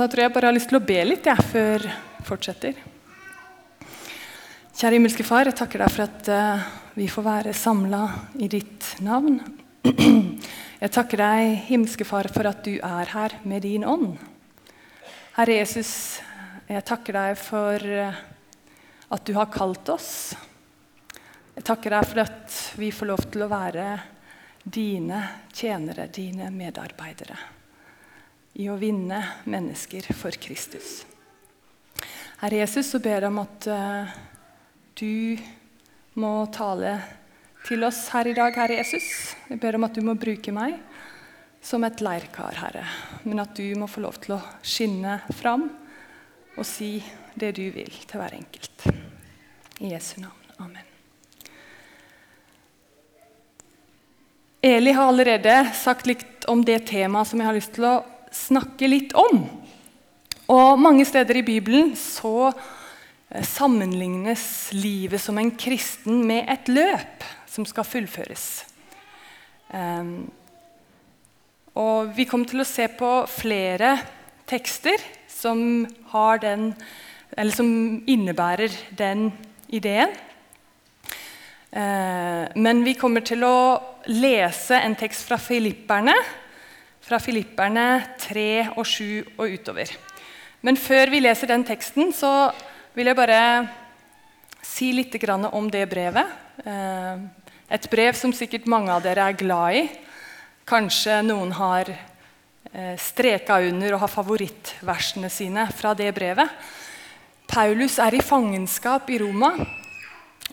da tror jeg bare har lyst til å be litt jeg, før jeg fortsetter. Kjære himmelske Far, jeg takker deg for at uh, vi får være samla i ditt navn. Jeg takker deg, himmelske Far, for at du er her med din ånd. Herre Jesus, jeg takker deg for uh, at du har kalt oss. Jeg takker deg for at vi får lov til å være dine tjenere, dine medarbeidere i å vinne mennesker for Kristus. Herre Jesus, så ber jeg om at uh, du må tale til oss her i dag, Herre Jesus. Jeg ber om at du må bruke meg som et leirkar, Herre. Men at du må få lov til å skinne fram og si det du vil til hver enkelt. I Jesu navn. Amen. Eli har allerede sagt litt om det temaet som jeg har lyst til å snakke litt om. Og Mange steder i Bibelen så eh, sammenlignes livet som en kristen med et løp som skal fullføres. Um, og Vi kommer til å se på flere tekster som, den, som innebærer den ideen. Uh, men vi kommer til å lese en tekst fra Filipperne fra Filipperne 3 og 7 og utover. Men før vi leser den teksten, så vil jeg bare si litt om det brevet. Eh, et brev som sikkert mange av dere er glad i. Kanskje noen har eh, streka under og har favorittversene sine fra det brevet. Paulus er i fangenskap i Roma,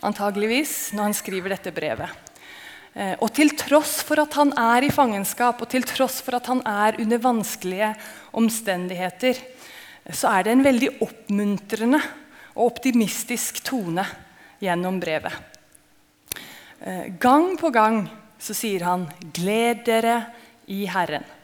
antageligvis, når han skriver dette brevet. Eh, og til tross for at han er i fangenskap og til tross for at han er under vanskelige omstendigheter, så er det en veldig oppmuntrende og optimistisk tone gjennom brevet. Eh, gang på gang så sier han 'Gled dere i Herren'.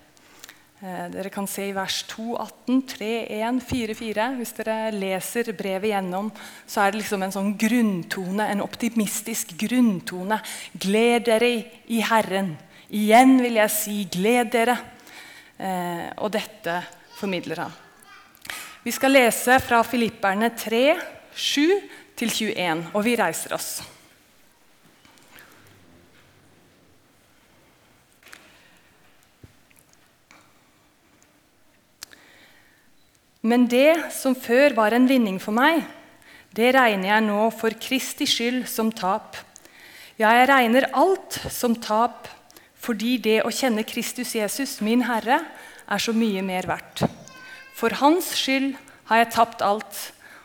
Eh, dere kan se i vers 2, 18, 3, 1, 4, 4. Hvis dere leser brevet gjennom, så er det liksom en sånn grunntone, en optimistisk grunntone. Gled dere i Herren. Igjen vil jeg si gled dere. Eh, og dette formidler han. Vi skal lese fra Filipperne 3, 7 til 21, og vi reiser oss. Men det som før var en vinning for meg, det regner jeg nå for Kristi skyld som tap. Ja, jeg regner alt som tap fordi det å kjenne Kristus Jesus, min Herre, er så mye mer verdt. For Hans skyld har jeg tapt alt,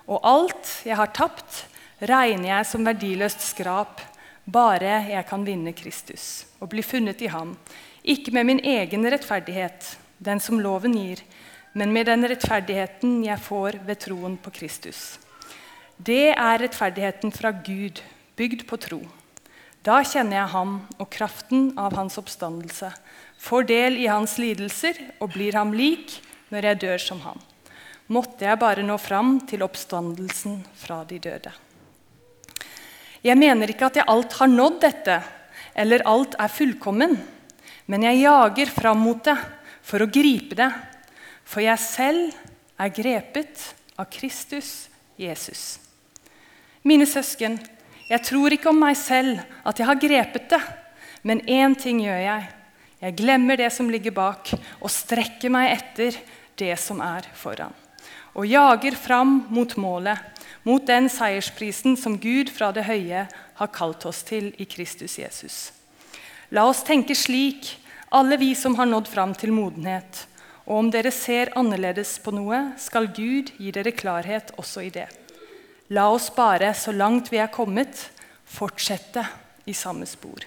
og alt jeg har tapt, regner jeg som verdiløst skrap, bare jeg kan vinne Kristus og bli funnet i ham, ikke med min egen rettferdighet, den som loven gir, men med den rettferdigheten jeg får ved troen på Kristus. Det er rettferdigheten fra Gud, bygd på tro. Da kjenner jeg ham og kraften av hans oppstandelse, får del i hans lidelser og blir ham lik når jeg dør som ham. Måtte jeg bare nå fram til oppstandelsen fra de døde. Jeg mener ikke at jeg alt har nådd dette, eller alt er fullkommen, men jeg jager fram mot det for å gripe det for jeg selv er grepet av Kristus Jesus. Mine søsken, jeg tror ikke om meg selv at jeg har grepet det, men én ting gjør jeg. Jeg glemmer det som ligger bak, og strekker meg etter det som er foran. Og jager fram mot målet, mot den seiersprisen som Gud fra det høye har kalt oss til i Kristus Jesus. La oss tenke slik, alle vi som har nådd fram til modenhet, og om dere ser annerledes på noe, skal Gud gi dere klarhet også i det. La oss bare, så langt vi er kommet, fortsette i samme spor.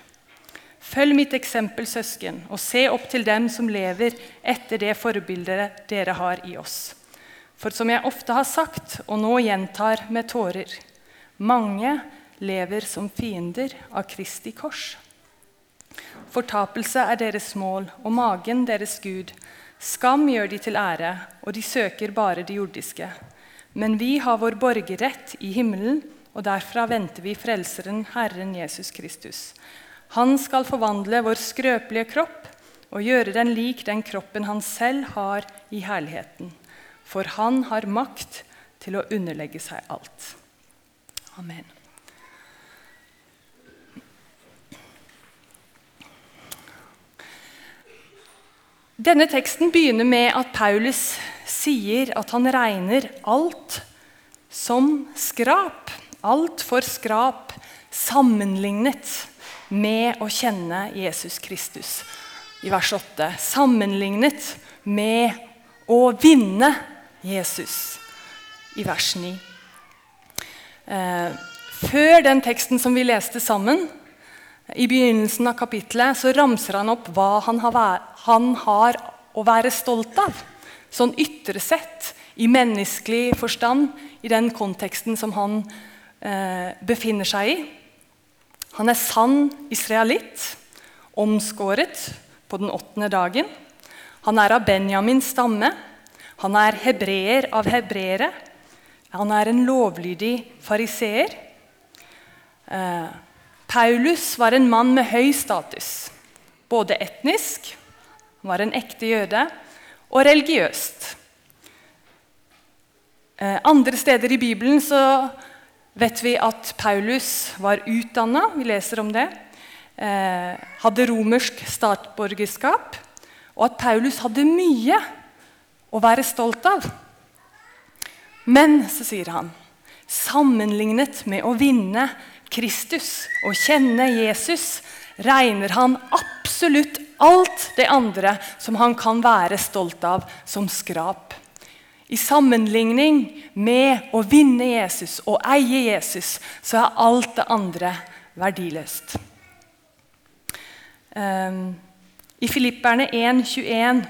Følg mitt eksempel, søsken, og se opp til dem som lever etter det forbildet dere har i oss. For som jeg ofte har sagt, og nå gjentar med tårer mange lever som fiender av Kristi kors. Fortapelse er deres mål, og magen deres Gud. Skam gjør de til ære, og de søker bare det jordiske. Men vi har vår borgerrett i himmelen, og derfra venter vi Frelseren, Herren Jesus Kristus. Han skal forvandle vår skrøpelige kropp og gjøre den lik den kroppen han selv har i herligheten. for han har makt til å underlegge seg alt. Amen. Denne teksten begynner med at Paulus sier at han regner alt som skrap. Alt for skrap sammenlignet med å kjenne Jesus Kristus. I vers 8. Sammenlignet med å vinne Jesus. I vers 9. Eh, før den teksten som vi leste sammen, i begynnelsen av kapittelet, så ramser han opp hva han har, han har å være stolt av. Sånn ytre sett, i menneskelig forstand, i den konteksten som han eh, befinner seg i. Han er sann israelitt, omskåret på den åttende dagen. Han er av Benjamins stamme. Han er hebreer av hebreere. Han er en lovlydig fariseer. Eh, Paulus var en mann med høy status, både etnisk, han var en ekte jøde, og religiøst. Eh, andre steder i Bibelen så vet vi at Paulus var utdanna, vi leser om det. Eh, hadde romersk statsborgerskap, og at Paulus hadde mye å være stolt av. Men, så sier han, sammenlignet med å vinne Kristus og kjenne Jesus, regner han absolutt alt det andre som han kan være stolt av, som skrap. I sammenligning med å vinne Jesus og eie Jesus, så er alt det andre verdiløst. Um, I Filipperne 1,21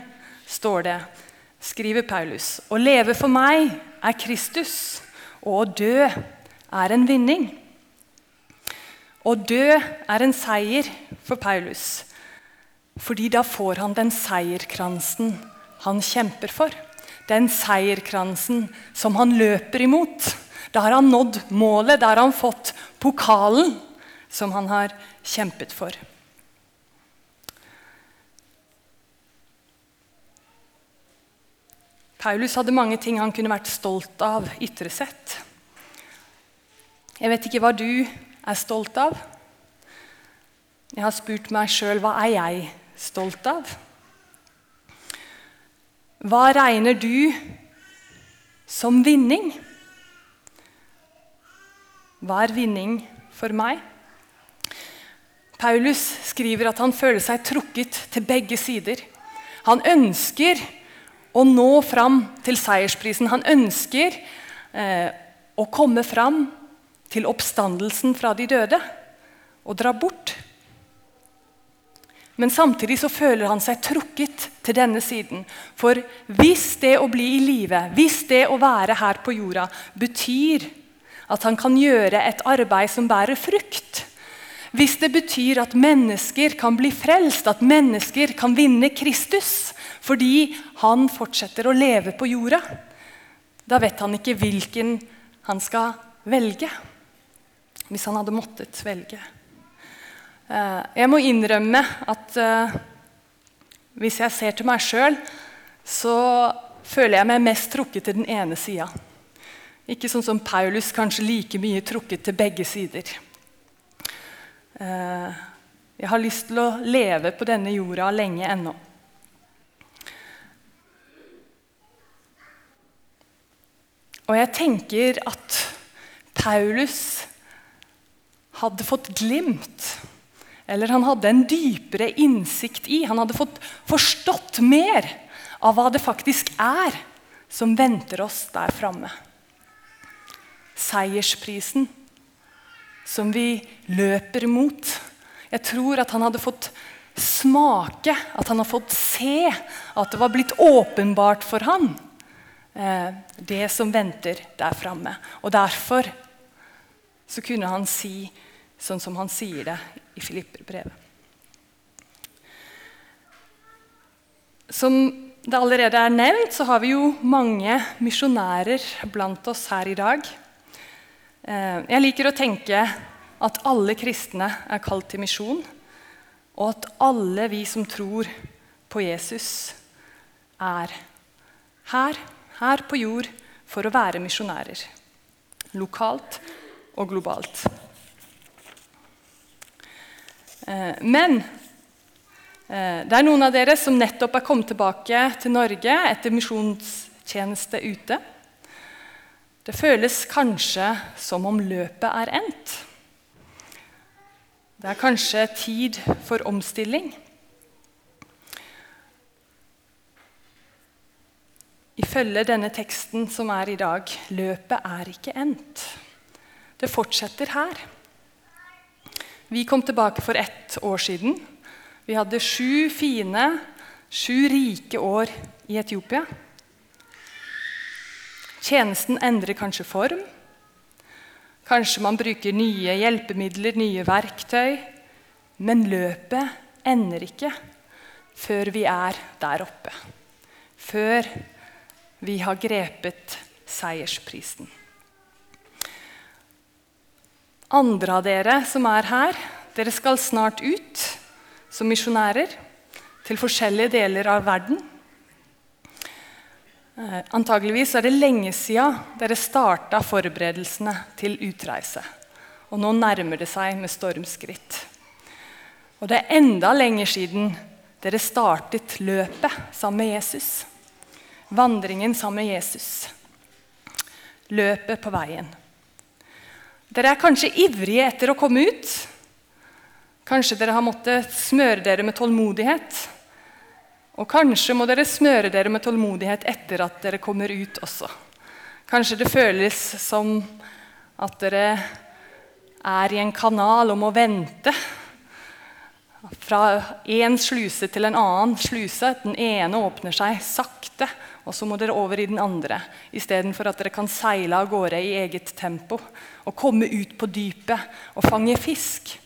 står det, skriver Paulus, å leve for meg er Kristus, og å dø er en vinning. Å dø er en seier for Paulus, fordi da får han den seierkransen han kjemper for. Den seierkransen som han løper imot. Da har han nådd målet, da har han fått pokalen som han har kjempet for. Paulus hadde mange ting han kunne vært stolt av ytre sett. Jeg vet ikke hva du er stolt av. Jeg har spurt meg sjøl hva er jeg stolt av? Hva regner du som vinning? Hva er vinning for meg? Paulus skriver at han føler seg trukket til begge sider. Han ønsker å nå fram til seiersprisen. Han ønsker eh, å komme fram til oppstandelsen fra de døde og dra bort. Men samtidig så føler han seg trukket til denne siden. For hvis det å bli i live, hvis det å være her på jorda, betyr at han kan gjøre et arbeid som bærer frukt, hvis det betyr at mennesker kan bli frelst, at mennesker kan vinne Kristus fordi han fortsetter å leve på jorda, da vet han ikke hvilken han skal velge hvis han hadde måttet velge. Eh, jeg må innrømme at eh, hvis jeg ser til meg sjøl, så føler jeg meg mest trukket til den ene sida. Ikke sånn som Paulus, kanskje like mye trukket til begge sider. Eh, jeg har lyst til å leve på denne jorda lenge ennå. Og jeg tenker at Paulus hadde fått glimt. Eller han hadde en dypere innsikt i, han hadde fått forstått mer av hva det faktisk er som venter oss der framme. Seiersprisen som vi løper mot. Jeg tror at han hadde fått smake, at han har fått se, at det var blitt åpenbart for han, eh, det som venter der framme. Og derfor så kunne han si sånn som han sier det i Filipperbrevet. Som det allerede er nevnt, så har vi jo mange misjonærer blant oss her i dag. Eh, jeg liker å tenke at alle kristne er kalt til misjon, og at alle vi som tror på Jesus, er her, her på jord for å være misjonærer. Lokalt og globalt. Eh, men eh, det er noen av dere som nettopp er kommet tilbake til Norge etter misjonstjeneste ute. Det føles kanskje som om løpet er endt. Det er kanskje tid for omstilling. Ifølge denne teksten som er i dag, løpet er ikke endt. Det fortsetter her. Vi kom tilbake for ett år siden. Vi hadde sju fine, sju rike år i Etiopia. Tjenesten endrer kanskje form. Kanskje man bruker nye hjelpemidler, nye verktøy. Men løpet ender ikke før vi er der oppe. Før vi har grepet seiersprisen. Andre av dere som er her, dere skal snart ut som misjonærer til forskjellige deler av verden. Antakeligvis er det lenge siden dere starta forberedelsene til utreise. Og nå nærmer det seg med stormskritt. Og det er enda lenger siden dere startet løpet sammen med Jesus. Vandringen sammen med Jesus. Løpet på veien. Dere er kanskje ivrige etter å komme ut. Kanskje dere har måttet smøre dere med tålmodighet. Og kanskje må dere smøre dere med tålmodighet etter at dere kommer ut også. Kanskje det føles som at dere er i en kanal og må vente. Fra én sluse til en annen sluse. Den ene åpner seg sakte, og så må dere over i den andre. Istedenfor at dere kan seile av gårde i eget tempo og komme ut på dypet og fange fisk.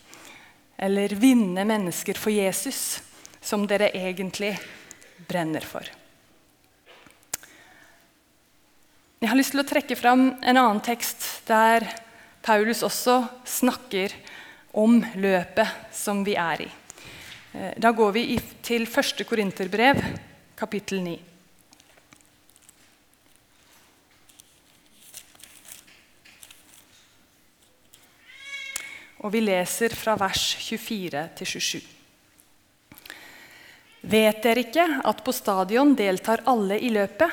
Eller vinne mennesker for Jesus, som dere egentlig brenner for. Jeg har lyst til å trekke fram en annen tekst der Paulus også snakker om løpet som vi er i. Eh, da går vi til 1. Korinterbrev, kapittel 9. og vi leser fra vers 24 til 27. Vet dere ikke at på stadion deltar alle i løpet,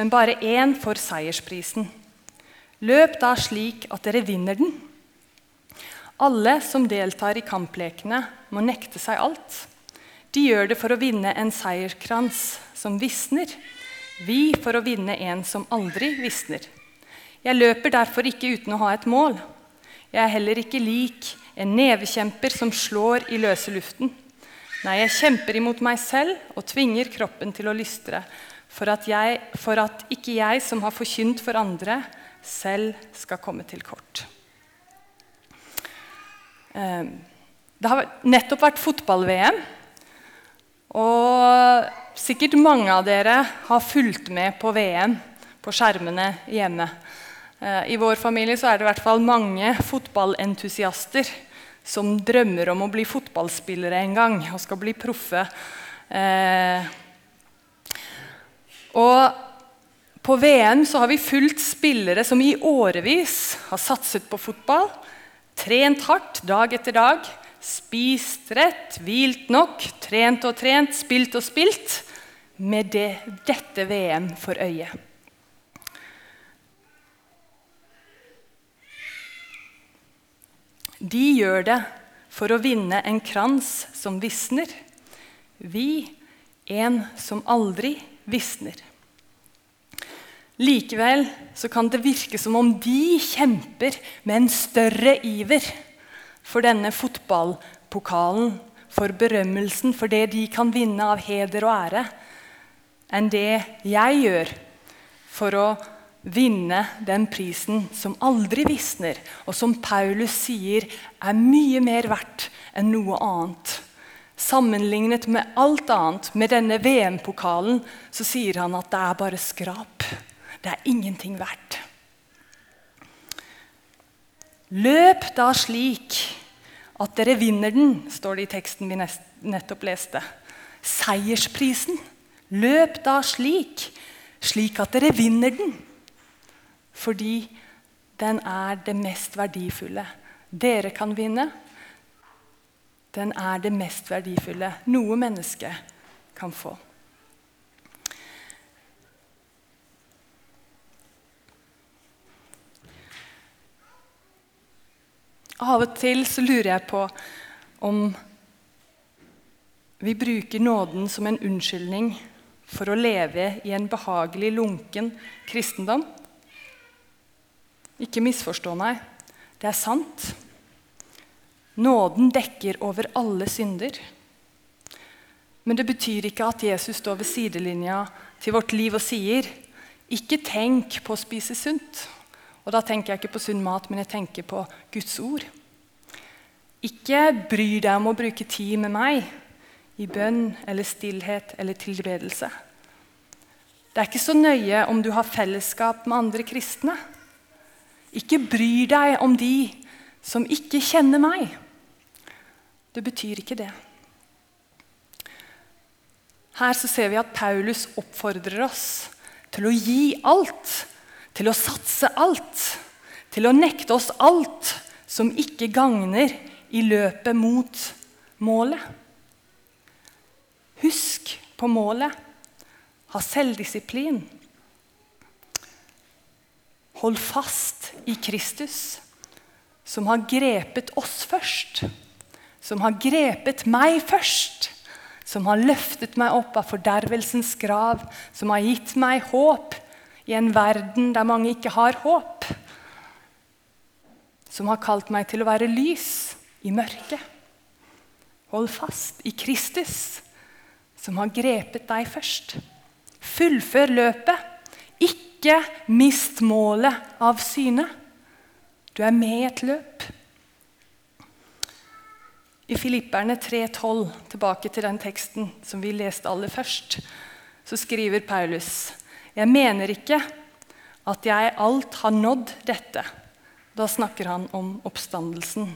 men bare én får seiersprisen? Løp da slik at dere vinner den. Alle som deltar i kamplekene, må nekte seg alt. De gjør det for å vinne en seierskrans som visner. Vi for å vinne en som aldri visner. Jeg løper derfor ikke uten å ha et mål. Jeg er heller ikke lik en nevekjemper som slår i løse luften. Nei, jeg kjemper imot meg selv og tvinger kroppen til å lystre, for at, jeg, for at ikke jeg som har forkynt for andre, selv skal komme til kort. Ehm, det har nettopp vært fotball-VM. Og sikkert mange av dere har fulgt med på VM på skjermene hjemme. Eh, I vår familie så er det i hvert fall mange fotballentusiaster som drømmer om å bli fotballspillere en gang og skal bli proffe. Eh, og på VM så har vi fulgt spillere som i årevis har satset på fotball. Trent hardt dag etter dag. Spist rett, hvilt nok, trent og trent, spilt og spilt. Med det, dette VM for øyet. De gjør det for å vinne en krans som visner. Vi en som aldri visner. Likevel så kan det virke som om de kjemper med en større iver for denne fotballpokalen, for berømmelsen, for det de kan vinne av heder og ære, enn det jeg gjør for å vinne den prisen som aldri visner, og som Paulus sier er mye mer verdt enn noe annet. Sammenlignet med alt annet, med denne VM-pokalen, så sier han at det er bare skrap. Det er ingenting verdt. Løp da slik at dere vinner den, står det i teksten vi nettopp leste. Seiersprisen. Løp da slik slik at dere vinner den. Fordi den er det mest verdifulle dere kan vinne. Den er det mest verdifulle noe menneske kan få. Av og til så lurer jeg på om vi bruker nåden som en unnskyldning for å leve i en behagelig, lunken kristendom. Ikke misforstå meg. Det er sant. Nåden dekker over alle synder. Men det betyr ikke at Jesus står ved sidelinja til vårt liv og sier ikke tenk på å spise sunt. Og da tenker jeg ikke på sunn mat, men jeg tenker på Guds ord. Ikke bry deg om å bruke tid med meg i bønn eller stillhet eller tilbedelse. Det er ikke så nøye om du har fellesskap med andre kristne. Ikke bryr deg om de som ikke kjenner meg. Det betyr ikke det. Her så ser vi at Paulus oppfordrer oss til å gi alt til å satse alt, til å nekte oss alt som ikke gagner i løpet mot målet. Husk på målet. Ha selvdisiplin. Hold fast i Kristus, som har grepet oss først. Som har grepet meg først. Som har løftet meg opp av fordervelsens grav. Som har gitt meg håp i en verden der mange ikke har håp. Som har kalt meg til å være lys i mørket. Hold fast i Kristus, som har grepet deg først. Fullfør løpet. Ikke mist målet av syne. Du er med i et løp. I Filipperne 3,12, tilbake til den teksten som vi leste aller først, så skriver Paulus jeg mener ikke at jeg alt har nådd dette. Da snakker han om oppstandelsen.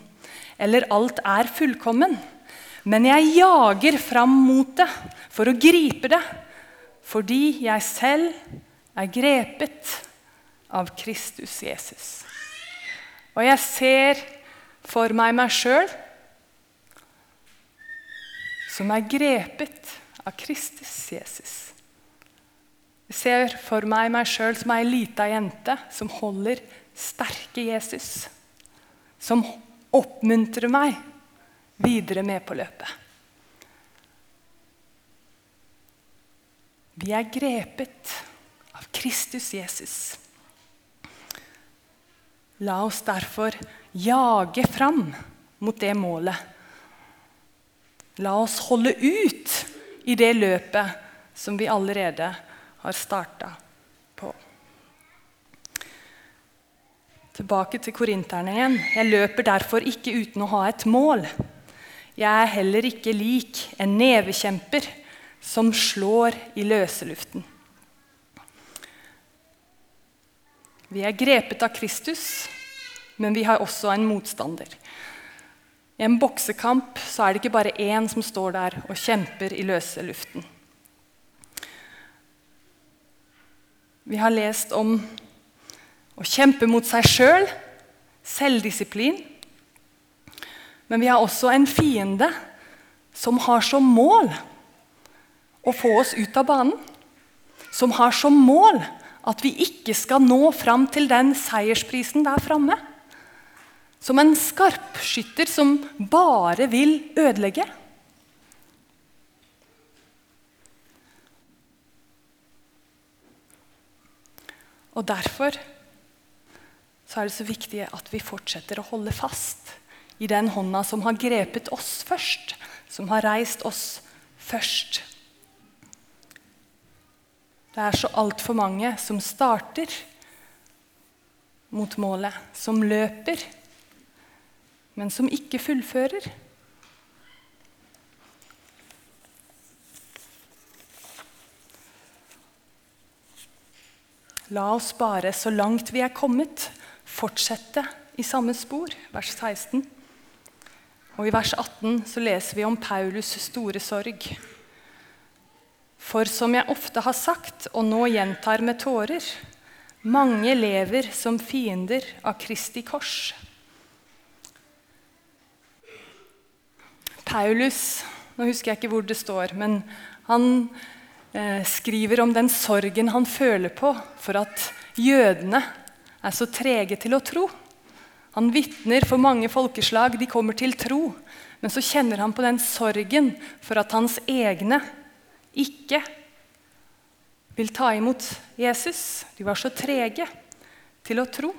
Eller alt er fullkommen. Men jeg jager fram mot det for å gripe det, fordi jeg selv er grepet av Kristus Jesus. Og jeg ser for meg meg sjøl som er grepet av Kristus Jesus. Jeg ser for meg meg sjøl som ei lita jente som holder sterke Jesus. Som oppmuntrer meg videre med på løpet. Vi er grepet Kristus Jesus. La oss derfor jage fram mot det målet. La oss holde ut i det løpet som vi allerede har starta på. Tilbake til korinterne igjen. Jeg løper derfor ikke uten å ha et mål. Jeg er heller ikke lik en nevekjemper som slår i løseluften. Vi er grepet av Kristus, men vi har også en motstander. I en boksekamp så er det ikke bare én som står der og kjemper i løse luften. Vi har lest om å kjempe mot seg sjøl, selv, selvdisiplin. Men vi har også en fiende som har som mål å få oss ut av banen. Som har som mål at vi ikke skal nå fram til den seiersprisen der framme. Som en skarpskytter som bare vil ødelegge. Og Derfor så er det så viktig at vi fortsetter å holde fast i den hånda som har grepet oss først, som har reist oss først. Det er så altfor mange som starter mot målet, som løper, men som ikke fullfører. La oss bare, så langt vi er kommet, fortsette i samme spor. Vers 16. Og I vers 18 så leser vi om Paulus' store sorg. For som jeg ofte har sagt, og nå gjentar med tårer, mange lever som fiender av Kristi kors. Paulus Nå husker jeg ikke hvor det står, men han eh, skriver om den sorgen han føler på for at jødene er så trege til å tro. Han vitner for mange folkeslag. De kommer til tro. Men så kjenner han på den sorgen for at hans egne ikke vil ta imot Jesus. De var så trege til å tro.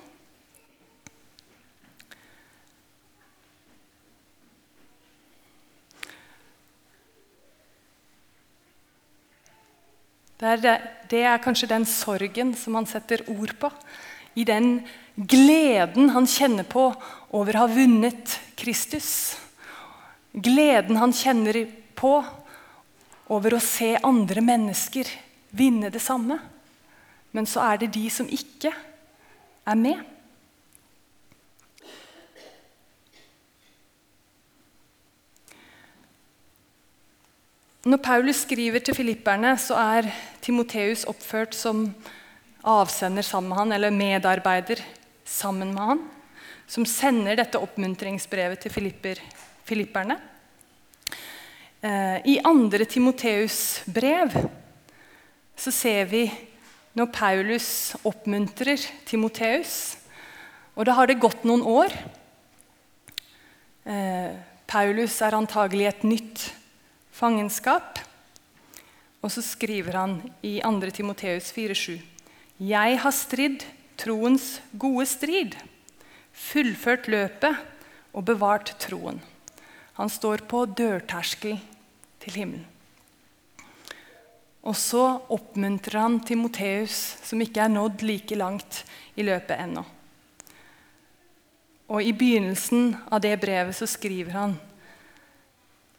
Det er, det er, kanskje den sorgen som han setter ord på. I den gleden han kjenner på over å ha vunnet Kristus. Gleden han kjenner på over å se andre mennesker vinne det samme. Men så er det de som ikke er med. Når Paulus skriver til filipperne, så er Timoteus oppført som avsender sammen med han, eller medarbeider sammen med han, som sender dette oppmuntringsbrevet til filipper, filipperne. Eh, I andre Timoteus' brev så ser vi når Paulus oppmuntrer Timoteus. Og da har det gått noen år. Eh, Paulus er antagelig et nytt fangenskap. Og så skriver han i 2. Timoteus 4,7.: Jeg har stridd troens gode strid, fullført løpet og bevart troen. Han står på dørterskel til himmelen. Og så oppmuntrer han Timoteus, som ikke er nådd like langt i løpet ennå. Og I begynnelsen av det brevet så skriver han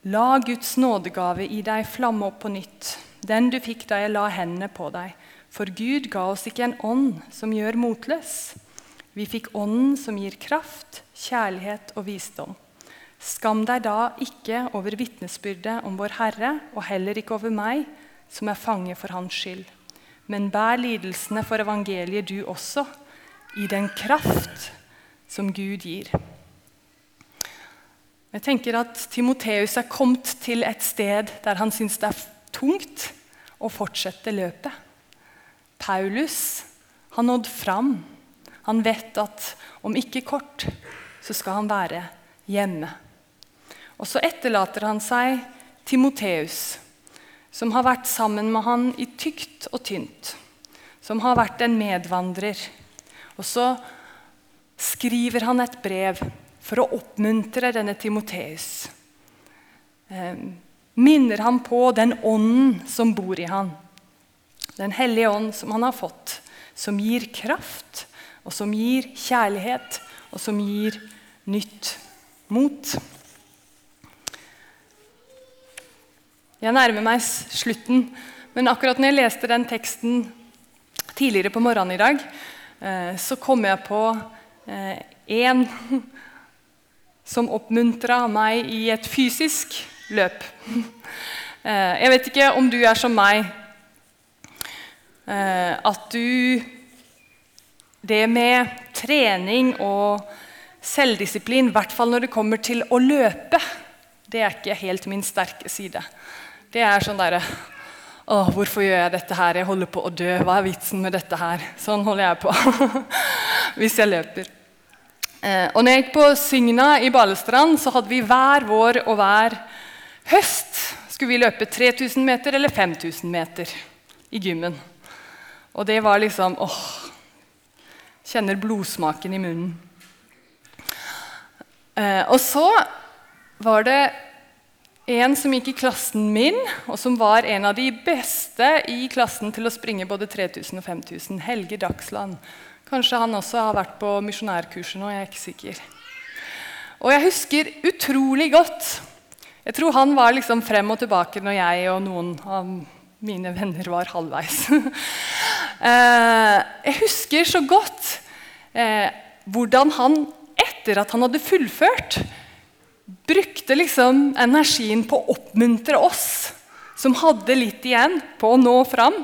La Guds nådegave i deg flamme opp på nytt, den du fikk da jeg la hendene på deg. For Gud ga oss ikke en ånd som gjør motløs. Vi fikk ånden som gir kraft, kjærlighet og visdom. Skam deg da ikke over vitnesbyrdet om vår Herre, og heller ikke over meg, som er fange for Hans skyld. Men bær lidelsene for evangeliet du også, i den kraft som Gud gir. Jeg tenker at Timoteus er kommet til et sted der han syns det er tungt å fortsette løpet. Paulus har nådd fram. Han vet at om ikke kort så skal han være hjemme. Og så etterlater han seg Timoteus, som har vært sammen med han i tykt og tynt. Som har vært en medvandrer. Og så skriver han et brev for å oppmuntre denne Timoteus. Eh, minner han på den ånden som bor i han. Den hellige ånd som han har fått, som gir kraft, og som gir kjærlighet, og som gir nytt mot. Jeg nærmer meg slutten, men akkurat når jeg leste den teksten tidligere på morgenen i dag, eh, så kom jeg på én eh, som oppmuntra meg i et fysisk løp. Eh, jeg vet ikke om du er som meg, at du Det med trening og selvdisiplin, i hvert fall når det kommer til å løpe, det er ikke helt min sterke side. Det er sånn derre Å, hvorfor gjør jeg dette her? Jeg holder på å dø. Hva er vitsen med dette her? Sånn holder jeg på hvis jeg løper. Eh, og når jeg gikk på Sygna i Balestrand, så hadde vi hver vår og hver høst skulle vi løpe 3000 meter eller 5000 meter i gymmen. Og det var liksom åh, Kjenner blodsmaken i munnen. Eh, og så var det en som gikk i klassen min, og som var en av de beste i klassen til å springe både 3000 og 5000. Helge Dagsland. Kanskje han også har vært på misjonærkurset nå. jeg er ikke sikker. Og jeg husker utrolig godt Jeg tror han var liksom frem og tilbake når jeg og noen av mine venner var halvveis. Eh, jeg husker så godt eh, hvordan han, etter at han hadde fullført, brukte liksom energien på å oppmuntre oss som hadde litt igjen på å nå fram.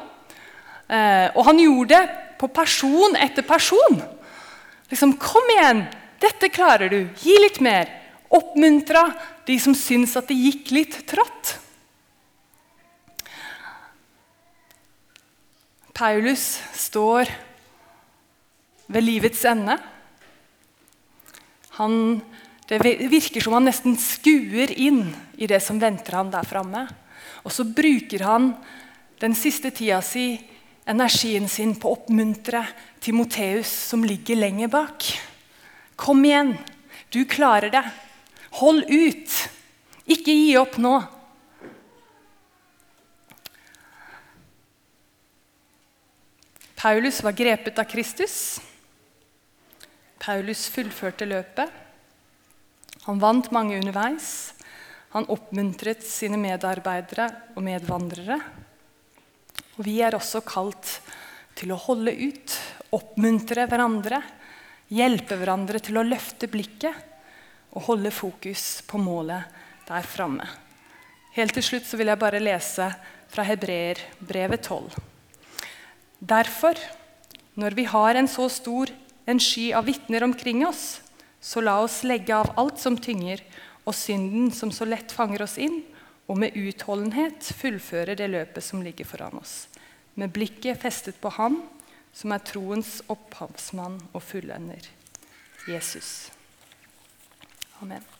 Eh, og han gjorde det på person etter person. Liksom, Kom igjen! Dette klarer du. Gi litt mer. Oppmuntra de som syns at det gikk litt trått. Paulus står ved livets ende. Han, det virker som han nesten skuer inn i det som venter han der framme. Og så bruker han den siste tida si energien sin på å oppmuntre Timoteus, som ligger lenger bak. Kom igjen, du klarer det. Hold ut. Ikke gi opp nå. Paulus var grepet av Kristus. Paulus fullførte løpet. Han vant mange underveis. Han oppmuntret sine medarbeidere og medvandrere. Og vi er også kalt til å holde ut, oppmuntre hverandre, hjelpe hverandre til å løfte blikket og holde fokus på målet der framme. Helt til slutt vil jeg bare lese fra Hebreer brevet 12. Derfor, når vi har en så stor en sky av vitner omkring oss, så la oss legge av alt som tynger, og synden som så lett fanger oss inn, og med utholdenhet fullføre det løpet som ligger foran oss, med blikket festet på Ham, som er troens opphavsmann og fullender, Jesus. Amen.